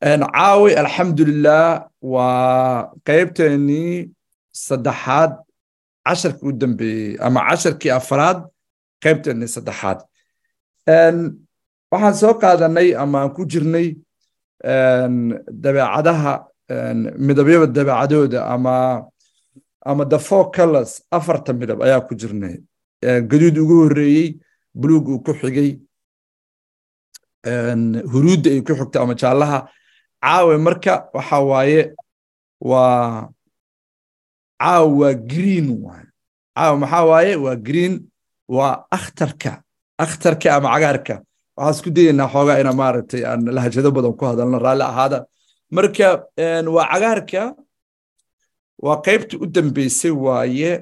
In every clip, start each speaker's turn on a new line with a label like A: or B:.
A: caawi alxamdulilah waa qaybteennii saddexaad casharkii u dambeeyey ama casharkii afraad qaybteennii saddexaad waxaan soo qaadanay ama aan ku jirnay dabeecadaha midabyada dabeecadooda ama ama the four colors afarta midab ayaa ku jirnay. Gaduud ugu horreeyey buluug uu ku xigay. Huruudda ay ku xigto ama jaallaha caawe marka waxa waaye waa caawe waa green waaye caawe maxaa waaye? Waa green waa akhtarka akhtarka ama cagaarka. Waxaan isku dayaynaa xoogaa ina maaragtay aan lahajado badan ku hadalno raalli ahaada marka waa cagaarka waa qaybta u dambeysay waaye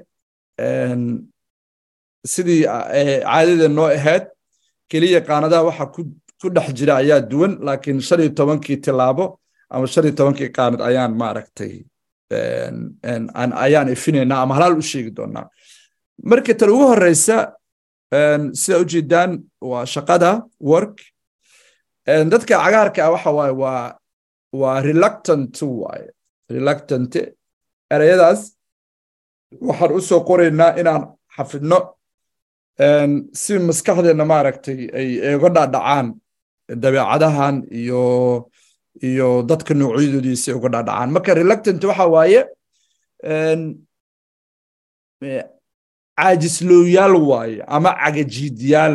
A: sidii caadada noo ahayd keliya qaanadaha waxa ku dhex jira ayaa duwan laakiin shan iyo tobankii tilaabo ama shan iyo tobankii qaanad ayaan maaragtay ayaan ifinaynaa ama halaal u sheegi doonaa marka tan ugu horeysa sida ujeedaan waa shaqada work. Dadka cagaarka ah waxa waaye waa waa reluctant waaye. Reluctant ereyadaas waxaan u soo qoraynaa inaan xafidno. Si maskaxdeenna maaragtay ay uga dhaadhacaan dabeecadahan iyo iyo dadka noocyadoodiisa uga dhaadhacaan marka reluctant waxa waaye caajislooyaal waaye ama cagajiidyaal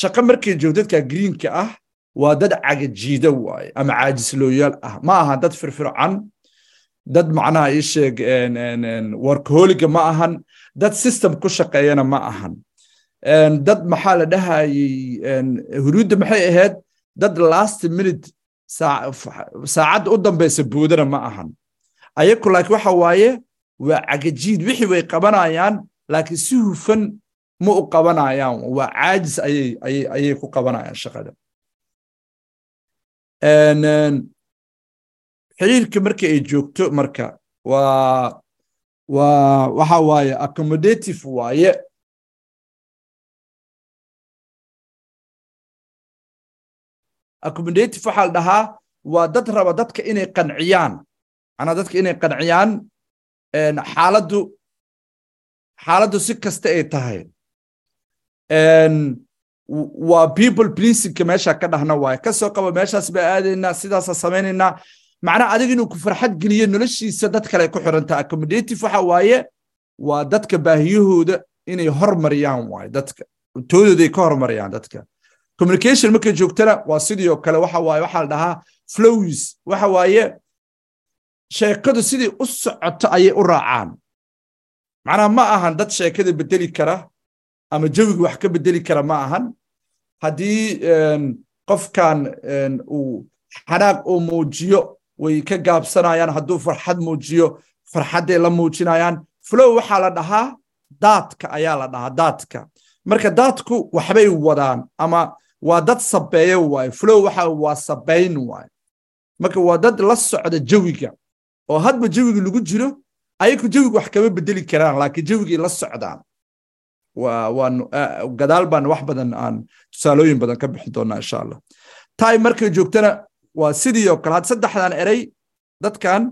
A: shaqo markay joog dadka greenka ah waa dad cagajiida waaye ama caajislooyaal ah. Ma aha dad firfircan dad macnaha ii sheeg workaholiga ma ahan dad system ku shaqeeyana ma ahan. Dad maxaa la dhahayey huruudda maxay ahayd dad last minute saacadda u dambeysa boodana ma ahan. Ayaku laakiin waxa waaye waa cagajiid. Wixii way qabanayaan laakiin si hufan ma u qabanayaan. Waa caajis ayay ku qabanayaan shaqada. Xiriirka marka ay joogto marka waa waa waxa waaye accommodative waaye accommodative waxaa la dhahaa waa dad raba dadka inay qanciyaan. Macnaa dadka inay qanciyaan xaaladdu xaaladdu si kasta ay tahay. Waa people pleasingka meesha ka dhahna waaye ka soo qaba meeshaas baa aadaynaa sidaasa samaynaynaa macnaa adiga inuu ku farxad geliyo noloshiisa dad kale ku xirantaa accommodative waxa waaye waa dadka baahiyahooda inay hormariyaan waaye dadka. Ay ka hormariyaan dadka communication markay joogtana waa sidii oo kale waxa waaye waxaa la dhahaa flows. Waxa waaye sheekadu sidii u socoto ayay u raacaan. Macnaha ma ahan dad sheekada bedeli kara ama jawiga wax ka bedeli kara ma ahan. Haddii qofkan uu xanaaq uu muujiyo way ka gaabsanayaan. Hadduu farxad muujiyo farxadday la muujinayaan. Flow waxaa la dhahaa daadka ayaa la dhahaa daadka. Marka daadku waxbay wadaan ama waa dad sabeeyo waaye flow waxa waa sabayn waaye marka waa dad la socda jawiga oo hadba jawiga lagu jiro ayaku jawiga wax kama bedeli karaan laakiin jawigay la socdaan. Gadaal baan wax badan aan tusaalooyin badan ka bixi doonaa insha allah. Time markay joogtana waa sidii oo kale. Had saddexdan erey dadkan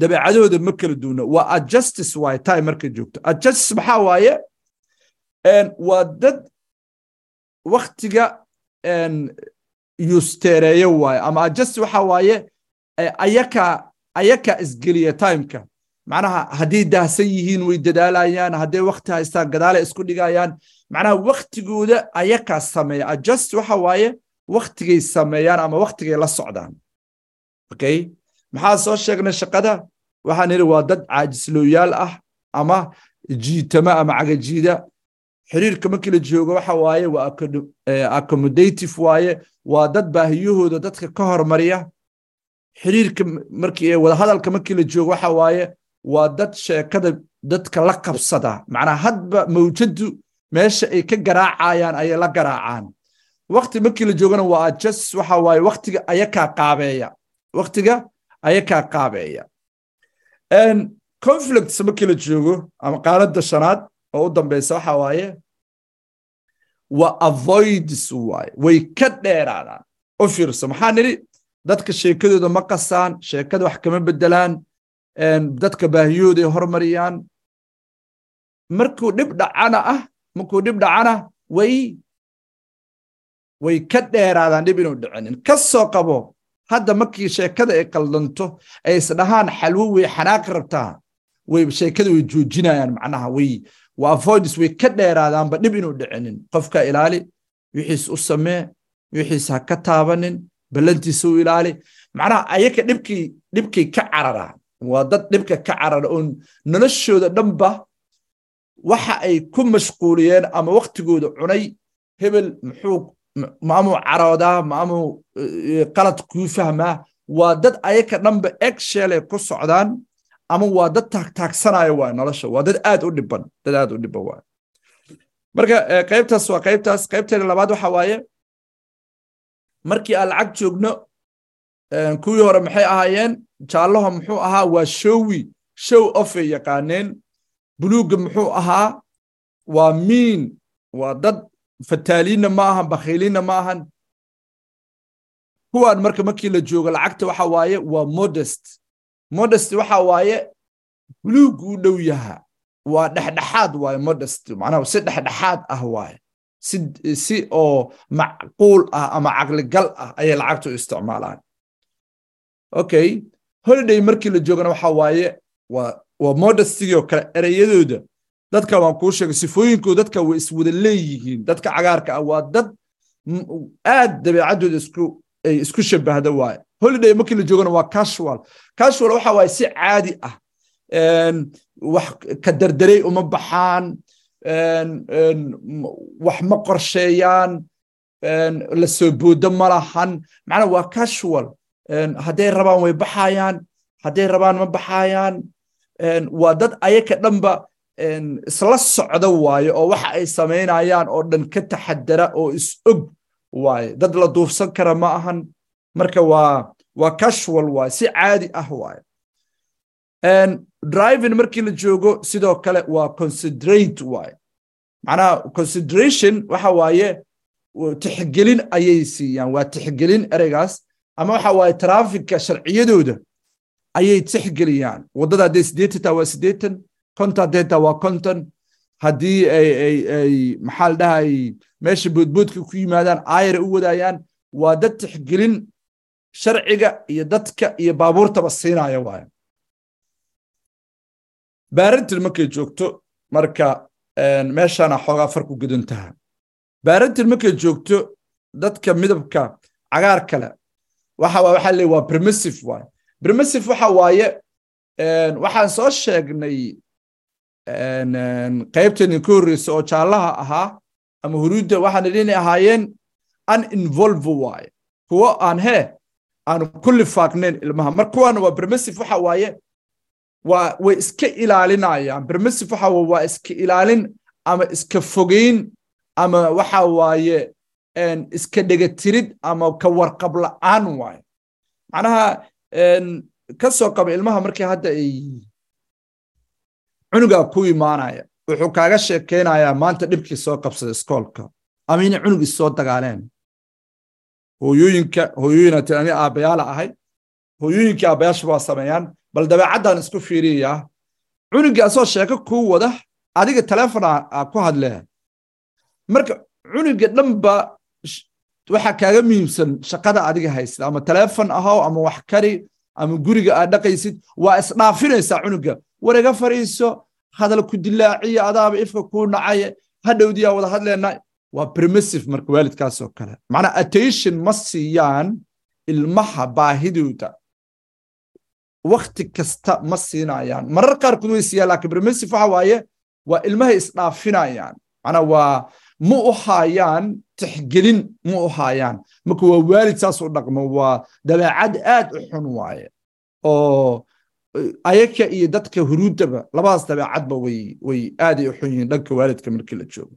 A: dabeecadooda ma kala duuna waa adjustice waaye time markay joogto. Adjustice maxaa waaye? Waa dad waktiga yusteereeyo waaye. Ama adjustice waxa waaye ayaka ayaka isgeliya timeka. Macnaha hadday daahsan yihiin way dadaalayaan. Hadday wakti haystaan gadaale isku dhigayaan. Macnaha waktigooda ayakaa sameeya. Adjust waxa waaye waktigay sameeyaan ama waktigay la socdaan. Okay? Maxaa soo sheegnay shaqada? Waxaan idhi waa dad caajislooyaal ah ama jiitama ama cagajiida xiriirka markii la joogo waxa waaye waa accommodative waaye waa dad baahiyahooda dadka ka hormariya. Xiriirka markii wadahadalka markii la joogo waxa waaye waa dad sheekada dadka la qabsada macnaa hadba mawjadu meesha ay ka garaacayaan ayay la garaacaan. Wakti markii la joogana waa adjust waxa waaye waktiga ayakaa qaabeeya. Waktiga ayakaa qaabeeya. Conflicts markii la joogo ama qaanada shanaad oo u dambeysa waxa waaye waa avoids waaye way ka dheeraadaan. U fiirso maxaa nidhi? Dadka sheekadooda ma qasaan sheekada wax kama bedelaan dadka baahiyooda ay hormariyaan. Markuu dhib dhacana ah markuu dhib dhacana way way ka dheeraadaan dhib inuu dhicinin. Ka soo qabo hadda markii sheekada ay qaldanto ay isdhahaan xalwo way xanaaqi rabtaa way sheekada way joojinayaan macnaha way waa avoidance way ka dheeraadaanba dhib inuu dhicinin? Qofka ilaali wixiis u samee wixiis ha ka taabanin ballantiisa u ilaali. Macnaha ayaka dhibkii dhibkii ka carara. Waa dad dhibka ka carara oo noloshooda dhanba waxa ay ku mashquuliyeen ama waktigooda cunay. Hebel muxuu maamuu caroodaa maamuu qalad kuu fahmaa. Waa dad ayaka dhanba egshele ku socdaan ama waa dad taagtaagsanaya waay nolosha waa dad aad u dhiban dad aad u dhiban waay marka qaybtaas waa qaybtaas qaybteeda labaad waxa waaye markii aan lacag joogno kuwii hore maxay ahaayeen? Jaallaho muxuu ahaa? Waa showi show offay yaqaaneen. Buluugga muxuu ahaa? Waa miin waa dad fataaliinna ma ahan bakhiiliinna ma ahan. Kuwaan marka markii la joogo lacagta waxa waaye waa modest modest waxa waaye buluuggu u dhow yaha. Waa dhexdhexaad waaye modest macnaha si dhexdhexaad ah waaye. Si oo macquul ah ama caqligal ah ayay lacagta u isticmaalaan. Okay. Holiday markii la joogana waxa waaye waa modestigii oo kale ereyadooda dadka waan kuu sheegay sifooyinkooda dadka way iswada leeyihiin. Dadka cagaarka ah waa dad aad dabeecaddooda isku ay isku shabahda waaye holiday markii la joogana waa casual. Casual waxa waaye si caadi ah. Wax ka dardaray uma baxaan. Wax ma qorsheeyaan. La soo boodo ma lahan. Macnaa waa casual. Hadday rabaan way baxayaan. Hadday rabaan ma baxayaan. Waa dad ayaka dhanba isla socda waaye oo waxa ay samaynayaan oo dhan ka taxadara oo is og waaye dad la duufsan kara ma ahan marka waa waa casual waaye si caadi ah waaye driving markii la joogo sidoo kale waa considerate waaye macnaha consideration waxa waaye tixgelin ayay siiyaan. Waa tixgelin ereygaas ama waxa waaye trafikka sharciyadooda ayay tixgeliyaan. Waddada hadday siddeetan taa waa siddeetan konton hadday taa waa konton haddii ay maxaa la dhahay meesha boodboodka ku yimaadaan aayara u wadaayaan waa dad tixgelin sharciga iyo dadka iyo baabuurtaba siinaya waaye baarantil markay joogto marka meeshaana xoogaa farku gudan taha baarantil markay joogto dadka midabka cagaar kale waxa waxa leeyahay waa permissive waaye permissive waxa waaye waxaan soo sheegnay qaybteeni ka horreysa oo jaallaha ahaa ama huruudda waxaan idin ahaayeen uninvolve waaye kuwo aan hee aan ku lifaaqnayn ilmaha. Mar kuwaana waa permissive waxa waaye waa way iska ilaalinayaan. Permissive waxa waa iska ilaalin ama iska fogeyn ama waxa waaye iska dhegatirid ama ka warqab la'aan waaye. Macnaha ka soo qaba ilmaha markii hadda ay cunugaa ku imaanaya wuxuu kaaga sheekaynayaa maanta dhibkii soo qabsada iskoolka. Ama inay cunug issoo dagaaleen hooyooyinka hooyooyina ti ani aabbayaala ahay. Hooyooyinkii aabbayaasha waa sameeyaan. Bal dabeecaddan isku fiiriyaa cunugii asoo sheeko kuu wada adiga telefon aa ku hadlee marka cunuga dhanba waxa kaaga muhiimsan shaqada adiga haysta. Ama telefon ahow ama wax kari ama guriga aad dhaqaysid waa isdhaafinaysaa cunuga. War iga fariiso hadal ku dilaaciya adaaba ifka kuu nacaye hadhowdiyaa wada hadleena waa permissive marka waalidkaasoo kale. Macnaa attention ma siiyaan ilmaha baahidooda wakti kasta ma siinayaan. Marar qaarkood way siiyaan laakiin permissive waxa waaye waa ilmahay isdhaafinayaan macnaa waa ma u haayaan tixgelin ma u haayaan. Marka waa waalid saas u dhaqmo waa dabeecad aad u xun waaye. Oo ayaka iyo dadka huruuddaba labadaas dabeecadba way way aaday u xun yihiin dhanka waalidka markii la joogo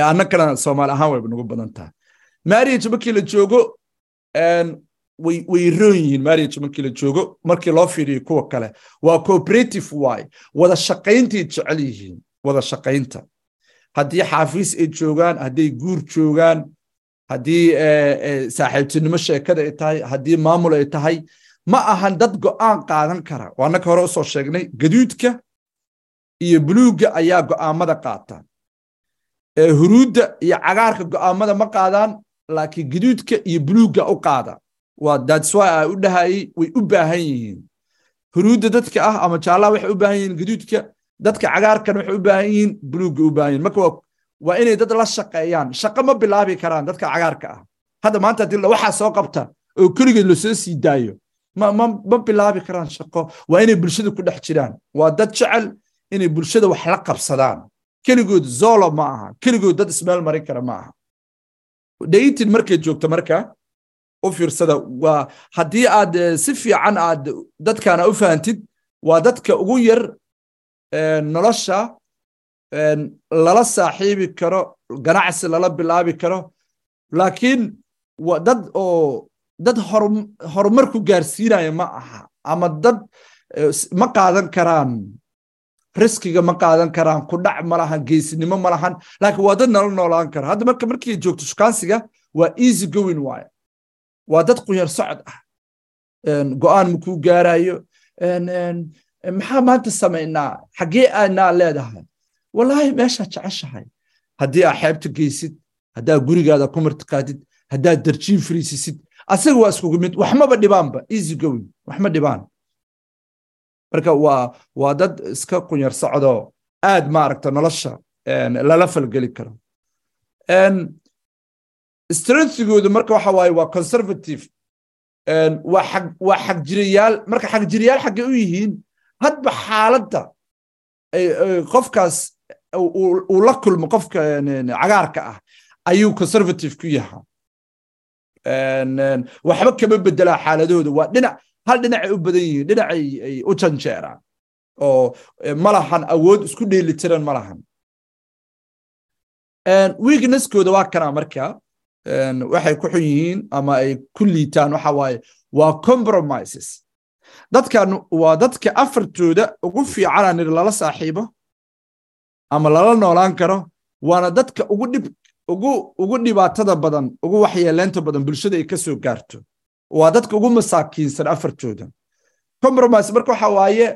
A: annagana soomaali ahaan wayba nagu badan tahay marriage markii la joogo way roon yihiin marriage markii la joogo. Markii loo fiiriyo kuwa kale waa cooperative waaye wada shaqayntay jecel yihiin wada shaqaynta. Haddii xaafiis ay joogaan hadday guur joogaan haddii saaxiibtinimo sheekada ay tahay haddii maamul ay tahay ma ahan dad go'aan qaadan kara. Waa annaka hore u soo sheegnay gaduudka iyo buluugga ayaa go'aamada qaata huruudda iyo cagaarka go'aamada ma qaadaan laakiin gaduudka iyo buluugga u qaada waa dadswa a u dhahayey way u baahan yihiin. Huruudda dadka ah ama jaallaha waxay u baahan yihiin gaduudka dadka cagaarkan waxay u baahan yihiin buluugga u baahan yihiin marka waa inay dad la shaqeeyaan. Shaqo ma bilaabi karaan dadka cagaarka ah. Hadda maanta haddii waxaa soo qabta oo keligeed la soo sii daayo. Ma bilaabi karaan shaqo. Waa inay bulshada ku dhex jiraan. Waa dad jecel inay bulshada wax la qabsadaan keligood zolo ma aha keligood dad ismeel marin kara ma aha dayitin markay joogto marka u fiirsada waa haddii aad si fiican aad dadkana u fahantid waa dadka ugu yar nolosha lala saaxiibi karo ganacsi lala bilaabi karo. Laakiin dad oo dad horumar ku gaarsiinaya ma aha ama dad ma qaadan karaan riskiga ma qaadan karaan ku dhac ma lahan geesinimo ma lahan waa dad nala noolaan kara. Hadda marka markii joogto shukaansiga waa easy going waaye waa dad qunyar socod ah. Go'aan makuu gaarayo maxaa maanta samaynaa? Xaggee aanaa leedahay? Wallaahi meeshaa jeceshahay. Haddii aa xeebta geysid haddaa gurigaada ku martiqaadid haddaad darjiin fariisisid asaga waa iskugu mid. Waxmaba dhibaanba. Easy going. Waxma dhibaan marka waa waa dad iska qunyar socdoo aad maaragta nolosha lala falgeli karo. Strengthigoodu marka waxa waaye waa conservative. Waa xag waa xagjiriyaal marka xagjiriyaal xaggay u yihiin hadba xaaladda qofkaas uu la kulmo qofka cagaarka ah ayuu conservative ku yahaa waxba kama bedelaa xaaladooda waa dhinac hal dhinacay u badan yihiin? Dhinacay ay u janjeeraan oo ma lahan awood isku dheelitiran ma lahan. Weaknesskooda waa kana marka. Waxay ku xun yihiin ama ay ku liitaan waxa waaye waa compromises. Dadkan waa dadka afartooda ugu fiicanaa niri lala saaxiibo ama lala noolaan karo waana dadka ugu dhib ugu ugu dhibaatada badan ugu waxyeeleynta badan bulshada ay ka soo gaarto waa dadka ugu masaakiinsan afartooda. Compromise marka waxa waaye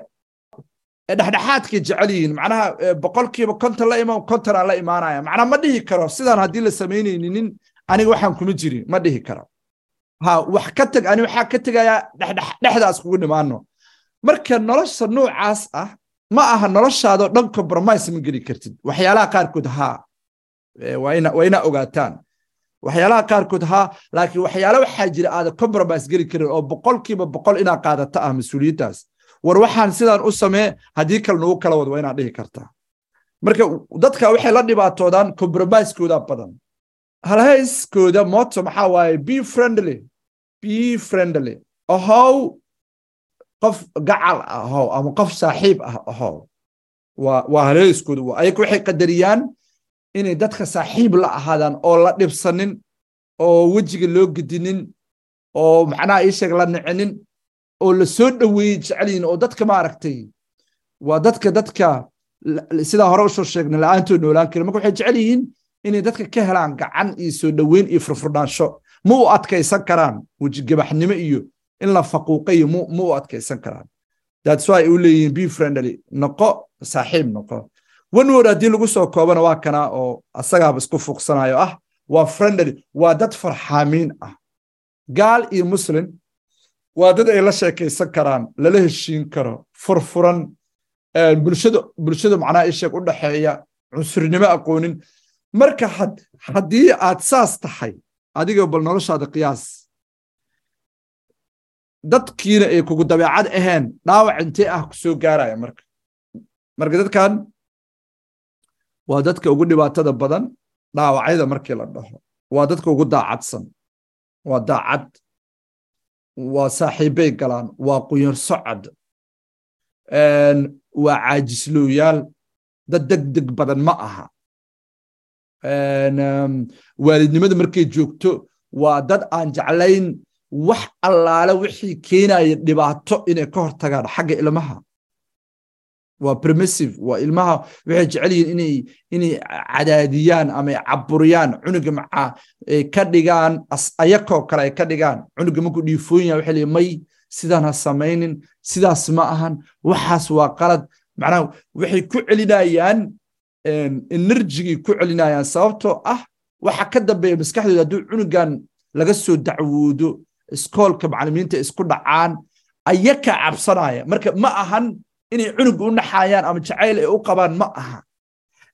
A: dhexdhexaadkay jecel yihiin macnaha boqolkiiba konton la imaan konton la imaanaya macnaha ma dhihi karo sidaan haddii la samaynaynin aniga waxaan kuma jirin ma dhihi karo. Ha wax ka teg ani waxaa ka tegayaa dhexdaas kugu dhimaano marka nolosha noocaas ah ma aha noloshaadoo dhan compromise ma geli kartid. Waxyaalaha qaarkood haa waa ina ogaataan waxyaalaha qaarkood haa laakiin waxyaala waxaa jira aada compromise geli karin oo boqolkiiba boqol inaad qaadata ah mas'uuliyaddaas. War waxaan sidaan u samee haddii kale nagu kala wad waa inaad dhihi kartaa marka dadka waxay la dhibaatoodaan compromisekooda badan. Halhayskooda moto maxaa waaye? Be friendly. Be friendly. Ahow qof gacal ahow ama qof saaxiib ah ahow. Waa halhayskooda ayaga waxay qadariyaan inay dadka saaxiib la ahaadaan oo la dhibsanin oo wejiga loo gedinin oo macnaha iisheeg la nicinin oo la soo jecelyihin oo dadka maaragtay waa dadka dadka sidaa hore u soo sheegnay la'aantood noolaan karin marka waxay jecel yihiin inay dadka ka helaan gacan iyo soo dhoweyn iyo furfurnaansho ma u adkaysan karaan wejigabaxnimo iyo in la faquuqayo ma u adkaysan karaan. That's why u be friendly. Noqo saaxiib noqo one word haddii lagu soo koobana waa kana oo asagaaba isku fuuqsanayo ah waa friendly waa dad farxaamiin ah. Gaal iyo muslim waa dad ay la sheekaysan karaan lala heshiin karo furfuran. Bulshada bulshada macnaha isheeg u dhaxeeya cunsurnimo aqoonin. Marka haddii aad saas tahay adiga bal noloshaada qiyaas. Dadkiina ay kugu dabeecad ahayn dhaawac intee ah ku soo gaaraya marka. Marka dadkan waa dadka ugu dhibaatada badan dhaawacyada markii la dhaho. Waa dadka ugu daacadsan. Waa daacad. Waa saaxiibbay galaan. Waa qunyar socod. Waa caajislooyaal dad deg deg badan ma aha. Waalidnimada markay joogto waa dad aan jeclayn wax allaale wixii keenaya dhibaato inay ka hortagaan xagga ilmaha waa permissive waa ilmaha waxay jecel yihiin inay inay cadaadiyaan ama caburiyaan cunuga macaa ka dhigaan ayakoo kale ay ka dhigaan. Cunuga markuu dhiifoon yahay waxay leeyihiin may sidaan ha samaynin sidaas ma ahan. Waxaas waa qalad. Macnaha waxay ku celinayaan enerjigay ku celinayaan. Sababtoo ah waxa ka dambeeya maskaxdooda hadduu cunugan laga soo dacwoodo iskoolka macallimiinta isku dhacaan ayaka cabsanaya. Marka ma ahan inay cunuga u naxayaan ama jacayl ay u qabaan ma aha.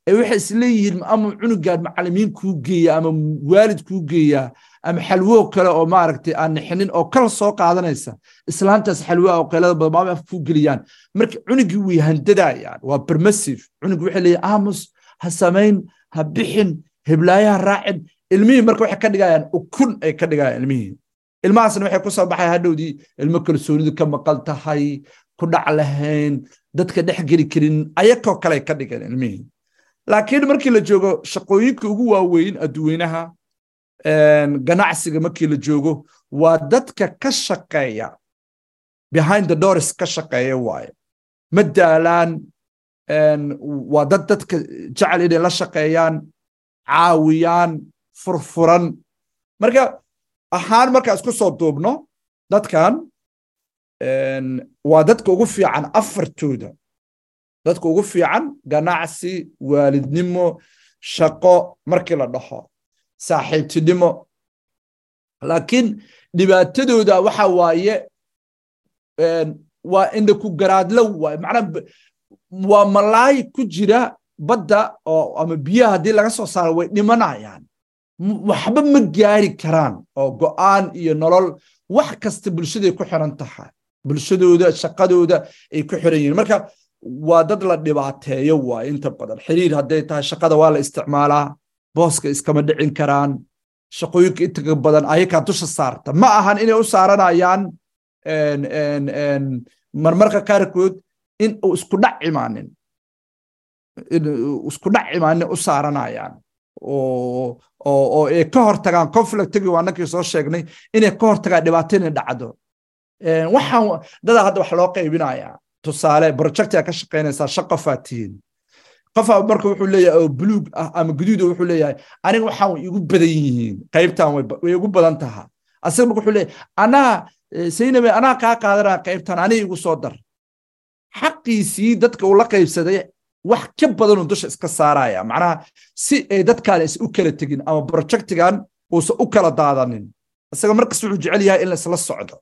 A: Ee waxay isleeyihiin ama cunugan macallimiin kuu geeya ama waalid kuu geeyaa ama xalwo kale oo maaragtay aan nixinin oo kala soo qaadanaysa islaantaas xalwoa oo qeylada badan maama af geliyaan. Marka cunugii way handadayaan waa permissive. Cunugii waxay leeyihiin aamus ha samayn ha bixin heblaayaha raacin. Ilmihii marka waxay ka dhigayaan ukun ay ka dhigayaan ilmihii. Ilmahaasna waxay ku soo hadhowdii ilmo kalsoonidu ka maqal tahay ku dhac lahayn dadka dhex geli karin ayakoo kale ka dhigeen ilmihii laakiin markii la joogo shaqooyinka ugu waaweyn adduweynaha ganacsiga markii la joogo waa dadka ka shaqeeya behind the doors ka shaqeeya waaye. Ma daalaan waa dad dadka jecel inay la shaqeeyaan caawiyaan furfuran. Marka ahaan markaa isku soo duubno dadkan waa dadka ugu fiican afartooda. Dadka ugu fiican ganacsi waalidnimo shaqo markii la dhaho saaxiibtinimo. Laakiin dhibaatadooda waxa waaye waa indha ku garaadlo waaye macnaa waa malaay ku jira badda oo ama biyaha haddii laga soo saaro way dhimanayaan. Waxba ma gaari karaan oo go'aan iyo nolol wax kasta bulshaday ku xiran tahay bulshadooda shaqadooda ay ku xiran yihiin. Marka waa dad la dhibaateeyo waaye inta badan. Xiriir hadday tahay shaqada waa la isticmaalaa booska iskama dhicin karaan shaqooyinka inta badan ayakaa dusha saarta. Ma ahan inay u saaranayaan marmarka qaarkood in uu isku dhac imaanin. Isku dhac imaanin u saaranayaan. Oo ay ka hortagaan conflictigi waa nankii soo sheegnay inay ka hortagaan dhibaato inay dhacdo waxaan dadaa hadda wax loo qaybinayaa. Tusaale projectia ka shaqaynaysaa shan qofaa tihiin marka wuxuu leeyahay oo buluug ah ama guduuda wuxuu leeyahay aniga waxaan igu badan yihiin. Qaybtan way igu badan taha asaga marka wuxuu leeyahay anaa saynabe anaa kaa qaadanaa qaybtan aniga igu soo dar. Xaqiisii dadka uu la qaybsaday wax ka badanuu dusha iska saaraya. Macnaha si ay dadkaale is u kala tegin ama projectigan uusan u kala daadanin. Isaga markasta wuxuu jecel yahay in la socdo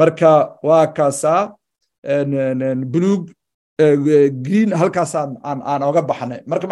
A: marka waa kaasaa buluug green halkaasaan aan aan oga baxnay. Marka